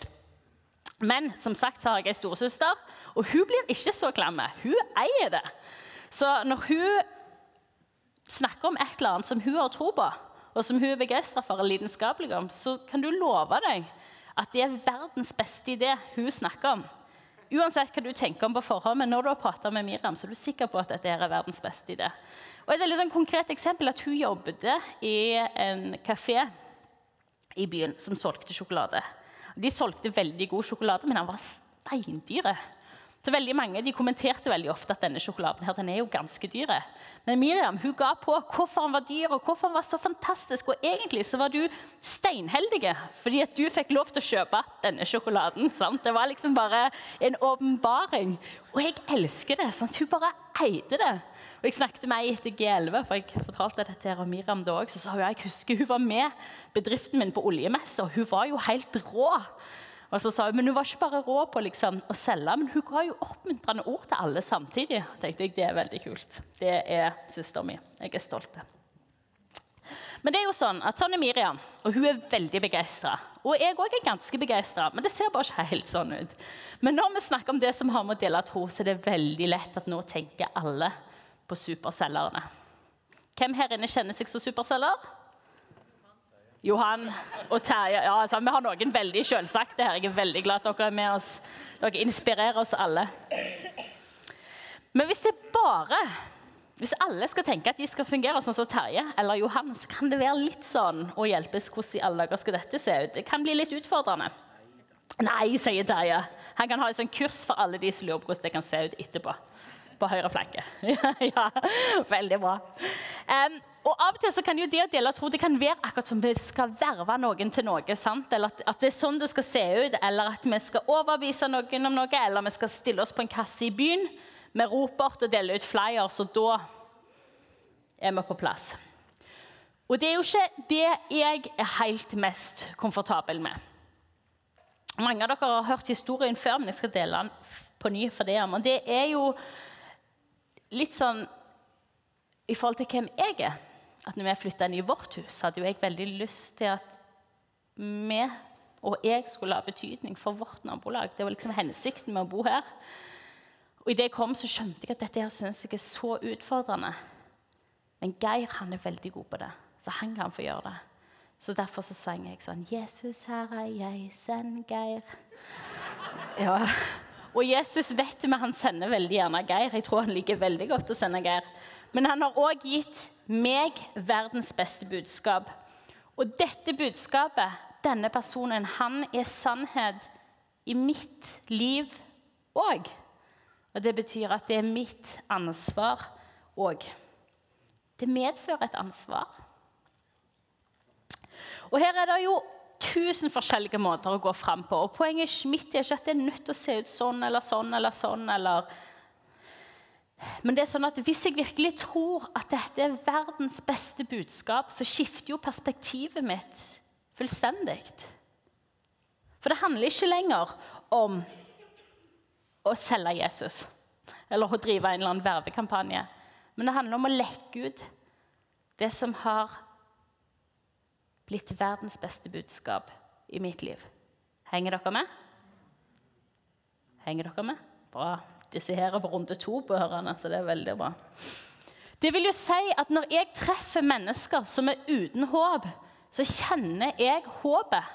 Men som sagt har jeg ei storesøster, og hun blir ikke så klam. Hun eier det. Så når hun snakker om et eller annet som hun har tro på, og som hun er begeistra for og lidenskapelig om, så kan du love deg at det er verdens beste idé hun snakker om. Uansett hva du tenker om på forhånd, men når du har prata med Miriam, så er du sikker på at dette er verdens beste idé. Og Et veldig sånn konkret eksempel at hun jobbet i en kafé i byen som solgte sjokolade. De solgte veldig god sjokolade, men den var steindyre. Så veldig mange de kommenterte veldig ofte at denne sjokoladen her, den er jo ganske dyr. Men Miriam hun ga på hvorfor den var dyr og hvorfor den var så fantastisk. Og egentlig så var du steinheldig fordi at du fikk lov til å kjøpe denne sjokoladen. Sant? Det var liksom bare en åpenbaring. Og jeg elsker det. Sant? Hun bare eide det. Og Jeg snakket med ei etter G11, for jeg fortalte dette her om Miriam da òg. Så sa hun jeg husker hun var med bedriften min på oljemesse, og hun var jo helt rå. Og så sa hun, men Hun var ikke bare rå på liksom, å selge, men hun ga jo oppmuntrende ord til alle samtidig. tenkte jeg, Det er veldig kult. Det er søsteren min. Jeg er stolt. Men det er jo sånn at sånn er Miriam, og hun er veldig begeistra. Og jeg òg er ganske begeistra, men det ser bare ikke helt sånn ut. Men når vi snakker om det som har med å dele tro, så er det veldig lett at nå tenker alle på superselgerne. Hvem her inne kjenner seg som superselger? Johan og Terje. Ja, altså, vi har noen veldig selvsagte her. Jeg er veldig glad at dere er med oss. Dere inspirerer oss alle. Men hvis det bare hvis alle skal tenke at de skal fungere sånn som Terje eller Johan, så kan det være litt sånn å hjelpes hvordan i alle dager skal dette se ut. Det kan bli litt utfordrende. Nei, sier Terje. Han kan ha et sånn kurs for alle de som lurer på hvordan det kan se ut etterpå. På høyre flanke. *laughs* ja, veldig bra. Um, og Av og til så kan jo det å dele tro det kan være akkurat som vi skal verve noen til noe. sant? Eller at, at, det er sånn det skal se ut, eller at vi skal overbevise noen om noe, eller vi skal stille oss på en kasse i byen med ropert og dele ut flyers, og da er vi på plass. Og det er jo ikke det jeg er helt mest komfortabel med. Mange av dere har hørt historien før, men jeg skal dele den på ny for det. Og det er jo litt sånn i forhold til hvem jeg er at når vi flytta inn i vårt hus, hadde jo jeg veldig lyst til at vi og jeg skulle ha betydning for vårt nabolag. Det var liksom hensikten med å bo her. Og Idet jeg kom, så skjønte jeg at dette her synes jeg er så utfordrende. Men Geir han er veldig god på det, så han kan få gjøre det. Så Derfor så sang jeg sånn 'Jesus, her er jeg, send Geir'. Ja. Og Jesus vet vi, han sender veldig gjerne Geir. Jeg tror han liker veldig godt å sende Geir. Men han har òg gitt meg verdens beste budskap. Og dette budskapet, denne personen, han er sannhet i mitt liv òg. Og det betyr at det er mitt ansvar òg. Det medfører et ansvar. Og her er det jo tusen forskjellige måter å gå fram på. Og poenget mitt er ikke at det er nødt til å se ut sånn eller sånn eller sånn. eller... Men det er sånn at hvis jeg virkelig tror at dette er verdens beste budskap, så skifter jo perspektivet mitt fullstendig. For det handler ikke lenger om å selge Jesus eller å drive en eller annen vervekampanje. Men det handler om å lekke ut det som har blitt verdens beste budskap i mitt liv. Henger dere med? Henger dere med? Bra. Disse her er på runde to på hørende, så det er veldig bra. Det vil jo si at når jeg treffer mennesker som er uten håp, så kjenner jeg håpet.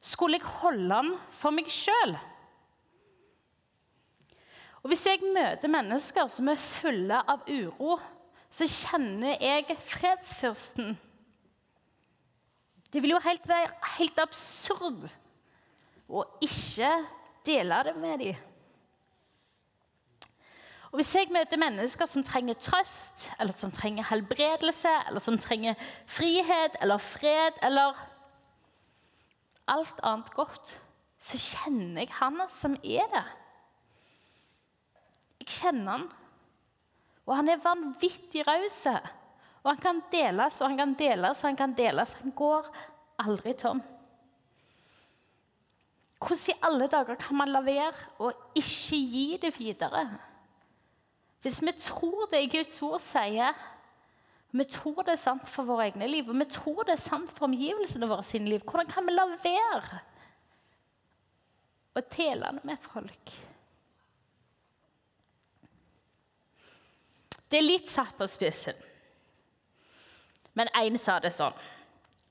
Skulle jeg holde den for meg sjøl? Og Hvis jeg møter mennesker som er fulle av uro, så kjenner jeg fredsfyrsten. Det vil jo helt være helt absurd å ikke dele det med dem. Og Hvis jeg møter mennesker som trenger trøst, eller som trenger helbredelse, eller som trenger frihet eller fred eller alt annet godt, så kjenner jeg han som er det. Jeg kjenner han. Og han er vanvittig raus. Og han kan deles og han kan deles og han kan deles. Han går aldri tom. Hvordan i alle dager kan man la være å ikke gi det videre? Hvis vi tror det Guds ord sier, vi tror det er sant for våre egne liv, og vi tror det er sant for omgivelsene våre sine liv, hvordan kan vi la være å dele det med folk? Det er litt satt på spissen. Men én sa det sånn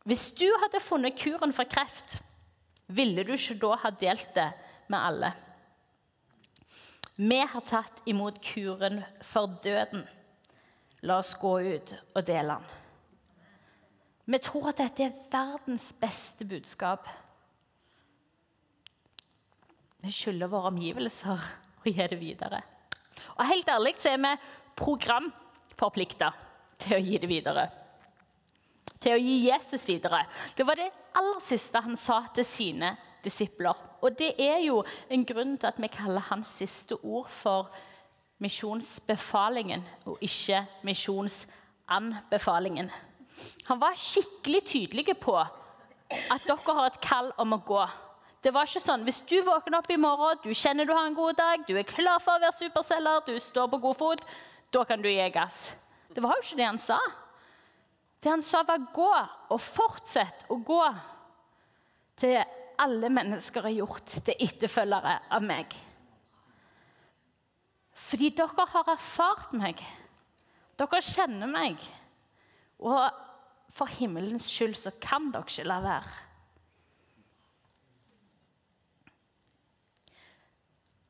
Hvis du hadde funnet kuren for kreft, ville du ikke da ha delt det med alle? Vi har tatt imot kuren for døden. La oss gå ut og dele den. Vi tror at dette er verdens beste budskap. Vi skylder våre omgivelser å gi det videre. Og helt ærlig så er vi programforplikta til å gi det videre. Til å gi Jesus videre. Det var det aller siste han sa til sine disipler. Og det er jo en grunn til at vi kaller hans siste ord for misjonsbefalingen, og ikke misjonsanbefalingen. Han var skikkelig tydelig på at dere har et kall om å gå. Det var ikke sånn, Hvis du våkner opp i morgen, du kjenner du har en god dag, du er klar for å være superselger, du står på god fot, da kan du gi gass. Det var jo ikke det han sa. Det han sa, var 'gå', og fortsett å gå til alle mennesker er gjort til etterfølgere av meg. Fordi dere har erfart meg. Dere kjenner meg. Og for himmelens skyld så kan dere ikke la være.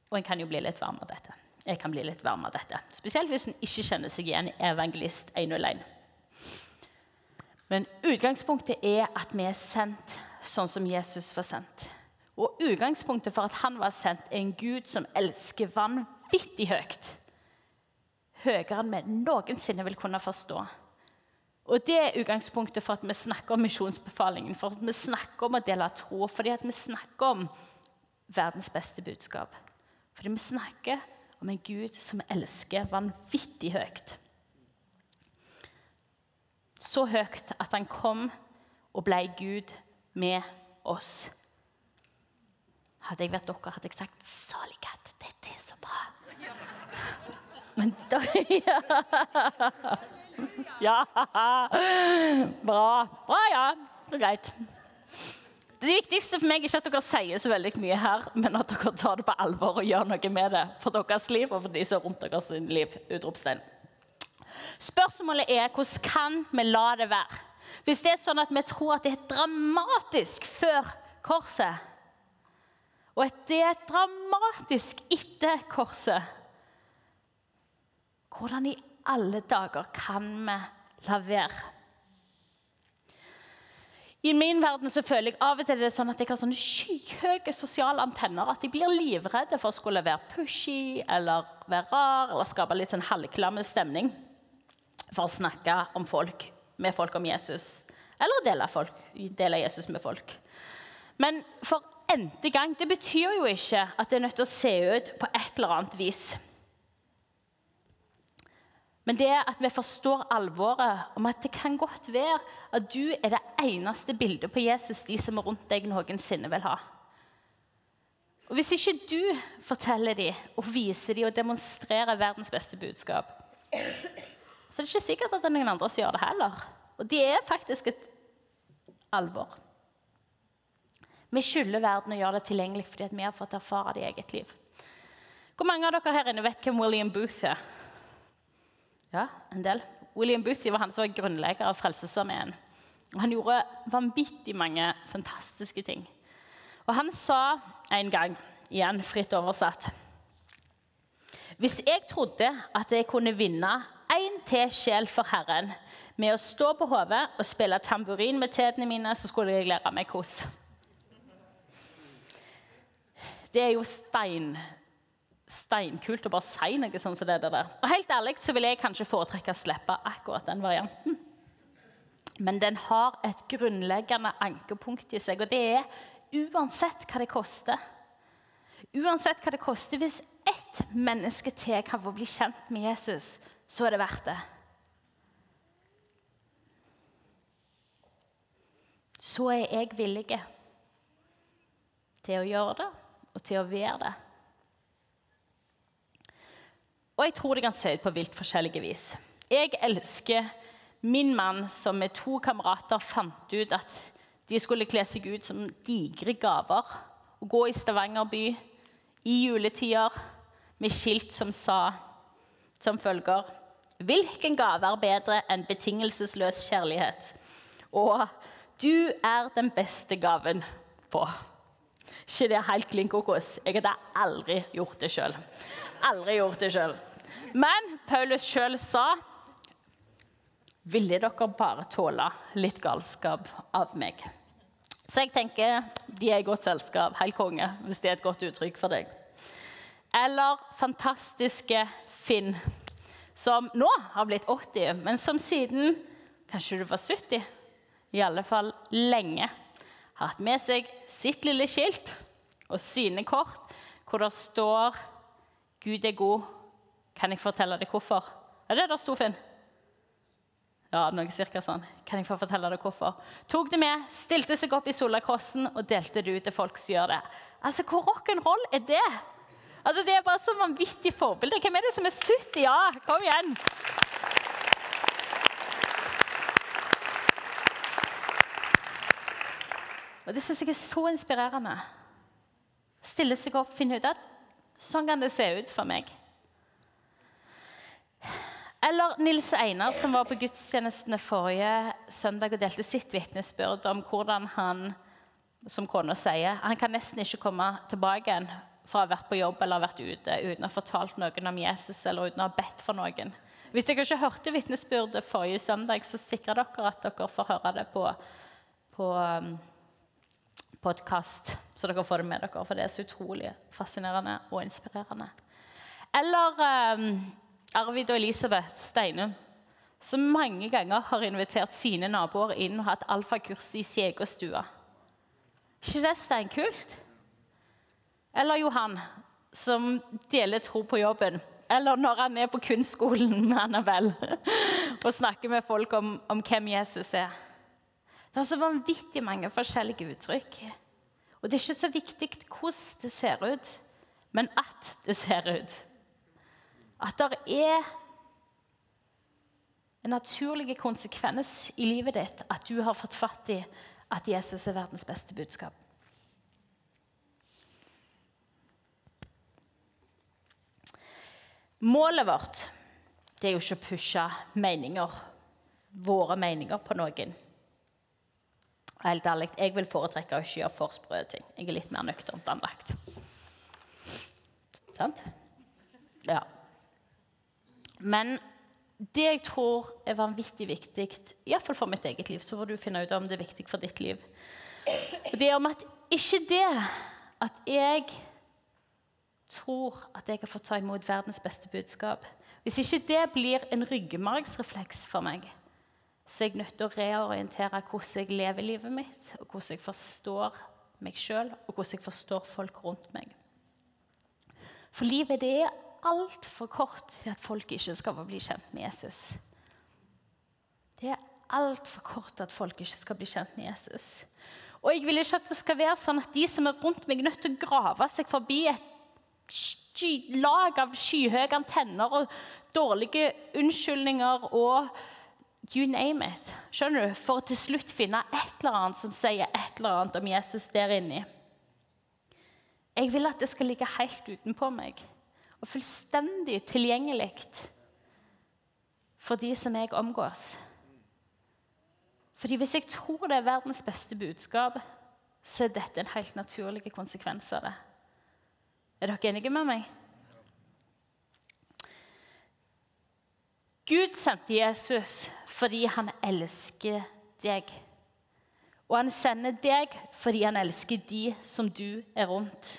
Og en kan jo bli litt varm av dette jeg kan bli litt varm av dette. Spesielt hvis en ikke kjenner seg igjen i Evangelist 101. Men utgangspunktet er at vi er sendt sånn som Jesus var sendt. Og utgangspunktet for at han var sendt, er en Gud som elsker vanvittig høyt. Høyere enn vi noensinne vil kunne forstå. Og Det er utgangspunktet for at vi snakker om misjonsbefalingen, for at vi snakker om å dele tro, fordi at vi snakker om verdens beste budskap. Fordi vi snakker om en Gud som elsker vanvittig høyt. Så høyt at han kom og ble Gud med oss. Hadde jeg vært dere, hadde jeg sagt 'Salighet, dette er så bra'. Men da *laughs* Ja. Bra. Bra, ja. Det er greit. Det viktigste for meg er ikke at dere sier så veldig mye her, men at dere tar det på alvor og gjør noe med det for deres liv og for de som er rundt deres liv. Utropstegn. Spørsmålet er hvordan kan vi la det være? Hvis det er sånn at vi tror at det er dramatisk før korset, og at det er dramatisk etter korset, hvordan i alle dager kan vi la være? I min verden så føler jeg av og til det er sånn at jeg har sånne skyhøye sosiale antenner at jeg blir livredde for å skulle være pushy eller være rar eller skape litt sånn halvklamme stemning for å snakke om folk, med folk om Jesus. Eller dele, folk, dele Jesus med folk. Men for n-te gang Det betyr jo ikke at det er nødt til å se ut på et eller annet vis. Men det at vi forstår alvoret om at det kan godt være at du er det eneste bildet på Jesus de som er rundt deg, noensinne vil ha. Og Hvis ikke du forteller dem og viser dem og demonstrerer verdens beste budskap, så det ikke sikkert at det er noen andre som gjør det heller. Og det er faktisk et alvor. Vi skylder verden å gjøre det tilgjengelig fordi vi har fått erfare det i eget liv. Hvor mange av dere her inne vet hvem William Booth er? Ja, en del. William Booth var han som var grunnlegger av Frelsesarmeen. Han gjorde vanvittig mange fantastiske ting. Og han sa en gang, igjen fritt oversatt Hvis jeg trodde at jeg kunne vinne til sjel for Herren med å stå på hodet og spille tamburin med tærne mine, så skulle jeg lære meg kos. Det er jo stein steinkult å bare si noe sånn som det der. Og helt ærlig så vil jeg kanskje foretrekke å slippe akkurat den varianten. Men den har et grunnleggende ankepunkt i seg, og det er uansett hva det koster. Uansett hva det koster, hvis ett menneske til kan få bli kjent med Jesus, så er det verdt det. Så er jeg villig til å gjøre det og til å være det. Og jeg tror det kan se ut på vilt forskjellige vis. Jeg elsker min mann som med to kamerater fant ut at de skulle kle seg ut som digre gaver. Og gå i Stavanger by i juletider med skilt som sa som følger Hvilken gave er bedre enn betingelsesløs kjærlighet? Og du er den beste gaven på. Ikke det helt klin kokos. Jeg hadde aldri gjort det sjøl. Aldri gjort det sjøl. Men Paulus sjøl sa Ville dere bare tåle litt galskap av meg? Så jeg tenker de er i godt selskap. Helt konge, hvis det er et godt uttrykk for deg. Eller fantastiske Finn, som nå har blitt 80, men som siden kanskje du var 70, i alle fall lenge, har hatt med seg sitt lille skilt og sine kort hvor det står 'Gud er god, kan jeg fortelle deg hvorfor? Er det der sto, Finn? Ja, noe cirka sånn. Kan jeg få fortelle deg hvorfor? Tok det med, stilte seg opp i Solakrossen og delte det ut til folk som gjør det. Altså, Hvor rock'n'roll er det? Altså, Det er bare så vanvittig forbilde. Hvem er det som er 70? Ja, kom igjen! Og Det syns jeg er så inspirerende. Stille seg opp, finne ut at sånn kan det se ut for meg. Eller Nils Einar, som var på gudstjenestene forrige søndag og delte sitt vitnesbyrd om hvordan han, som kona sier, han kan nesten ikke komme tilbake igjen fra å ha vært på jobb eller vært ute uten å ha fortalt noen om Jesus eller uten å ha bedt for noen. Hvis dere ikke hørte vitnesbyrdet forrige søndag, så sikrer dere at dere får høre det på, på um, podkast, så dere får det med dere. For det er så utrolig fascinerende og inspirerende. Eller um, Arvid og Elisabeth Steinum, som mange ganger har invitert sine naboer inn og hatt alfakurs i sin egen stue. ikke det steinkult? Eller Johan, som deler tro på jobben. Eller når han er på kunstskolen *laughs* med Annabelle *laughs* og snakker med folk om, om hvem Jesus er. Det er så vanvittig mange forskjellige uttrykk. Og det er ikke så viktig hvordan det ser ut, men at det ser ut. At det er en naturlig konsekvens i livet ditt at du har fått fatt i at Jesus er verdens beste budskap. Målet vårt det er jo ikke å pushe meninger, våre meninger på noen. Helt ærlig, Jeg vil foretrekke å ikke gjøre for sprø ting. Jeg er litt mer nøkternt anlagt. Sant? Ja. Men det jeg tror er vanvittig viktig, iallfall for mitt eget liv, så får du finne ut om det er viktig for ditt liv. Det er om at ikke det at jeg tror at jeg har fått ta imot verdens beste budskap Hvis ikke det blir en ryggmargsrefleks for meg, så er jeg nødt til å reorientere hvordan jeg lever livet mitt, og hvordan jeg forstår meg sjøl, og hvordan jeg forstår folk rundt meg. For livet det er altfor kort til at folk ikke skal bli kjent med Jesus. Det er altfor kort til at folk ikke skal bli kjent med Jesus. Og jeg vil ikke at det skal være sånn at de som er rundt meg, er nødt til å grave seg forbi et lag av skyhøye antenner og dårlige unnskyldninger og you name it. Skjønner du? For å til slutt finne et eller annet som sier et eller annet om Jesus der inni. Jeg vil at det skal ligge helt utenpå meg og fullstendig tilgjengelig for de som jeg omgås. Fordi Hvis jeg tror det er verdens beste budskap, så er dette en helt naturlig konsekvens av det. Er dere enige med meg? Gud sendte Jesus fordi han elsker deg. Og han sender deg fordi han elsker de som du er rundt.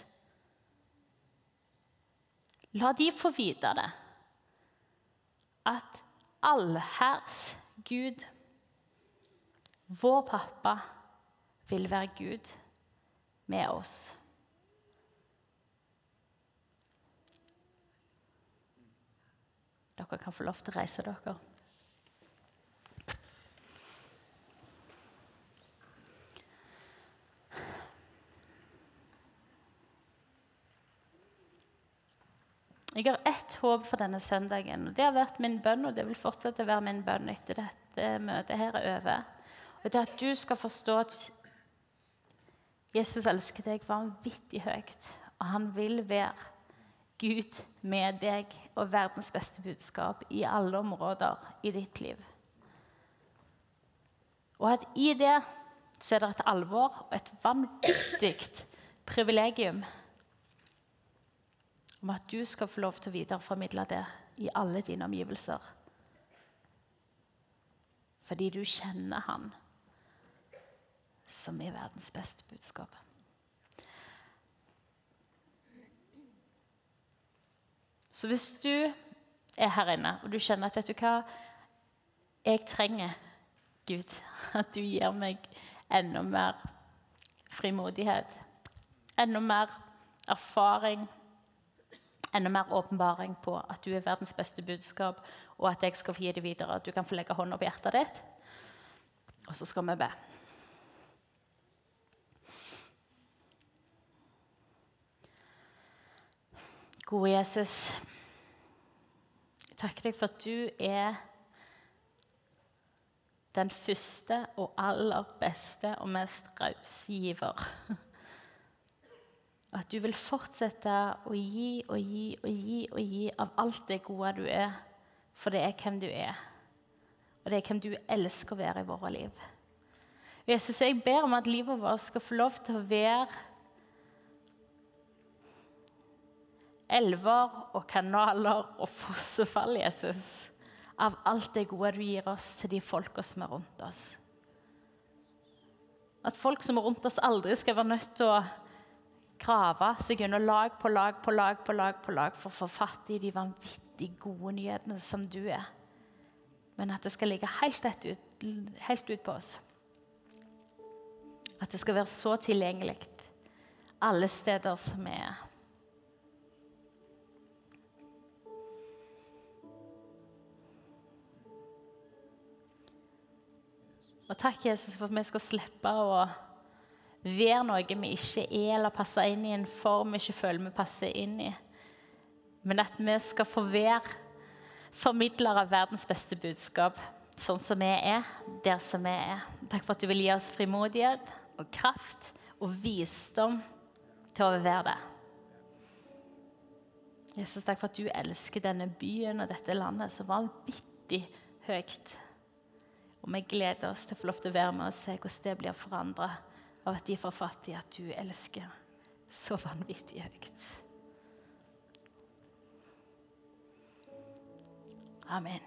La de få vite det. At allherrs Gud, vår pappa, vil være Gud med oss. Dere kan få lov til å reise dere. Jeg har ett håp for denne søndagen. og Det har vært min bønn, og det vil fortsette å være min bønn etter dette møtet her er over. Og det er at du skal forstå at Jesus elsker deg vanvittig høyt, og han vil være Gud med deg og verdens beste budskap i alle områder i ditt liv. Og at i det så er det et alvor og et vanvittig privilegium om at du skal få lov til å videreformidle det i alle dine omgivelser. Fordi du kjenner Han som er verdens beste budskap. Så hvis du er her inne og du kjenner at vet du hva, jeg trenger Gud, *laughs* at du gir meg enda mer frimodighet, enda mer erfaring enda mer åpenbaring på at du er verdens beste budskap, og at jeg skal få gi det videre. At du kan få legge hånda på hjertet ditt, og så skal vi be. Gode Jesus, takker deg for at du er den første og aller beste og mest rause giver. Og at du vil fortsette å gi og gi og gi og gi av alt det gode du er. For det er hvem du er. Og det er hvem du elsker å være i våre liv. Jesus, jeg ber om at livet vårt skal få lov til å være elver og kanaler og fossefall, Jesus, av alt det gode du gir oss til de folka som er rundt oss. At folk som er rundt oss, aldri skal være nødt til å grave seg under lag på lag på lag på lag på lag for å få fatt i de vanvittig gode nyhetene som du er. Men at det skal ligge helt, ut, helt ut på oss. At det skal være så tilgjengelig alle steder som vi er. Og takk, Jesus, for at vi skal slippe å være noe vi ikke er, eller passer inn i en form vi ikke føler vi passer inn i. Men at vi skal få være formidlere av verdens beste budskap, sånn som vi er, der som vi er. Takk for at du vil gi oss frimodighet og kraft og visdom til å være det. Jesus, takk for at du elsker denne byen og dette landet så vanvittig høyt. Og vi gleder oss til å få lov til å være med og se hvordan det blir forandra av at de får fatt i at du elsker så vanvittig høyt. Amen.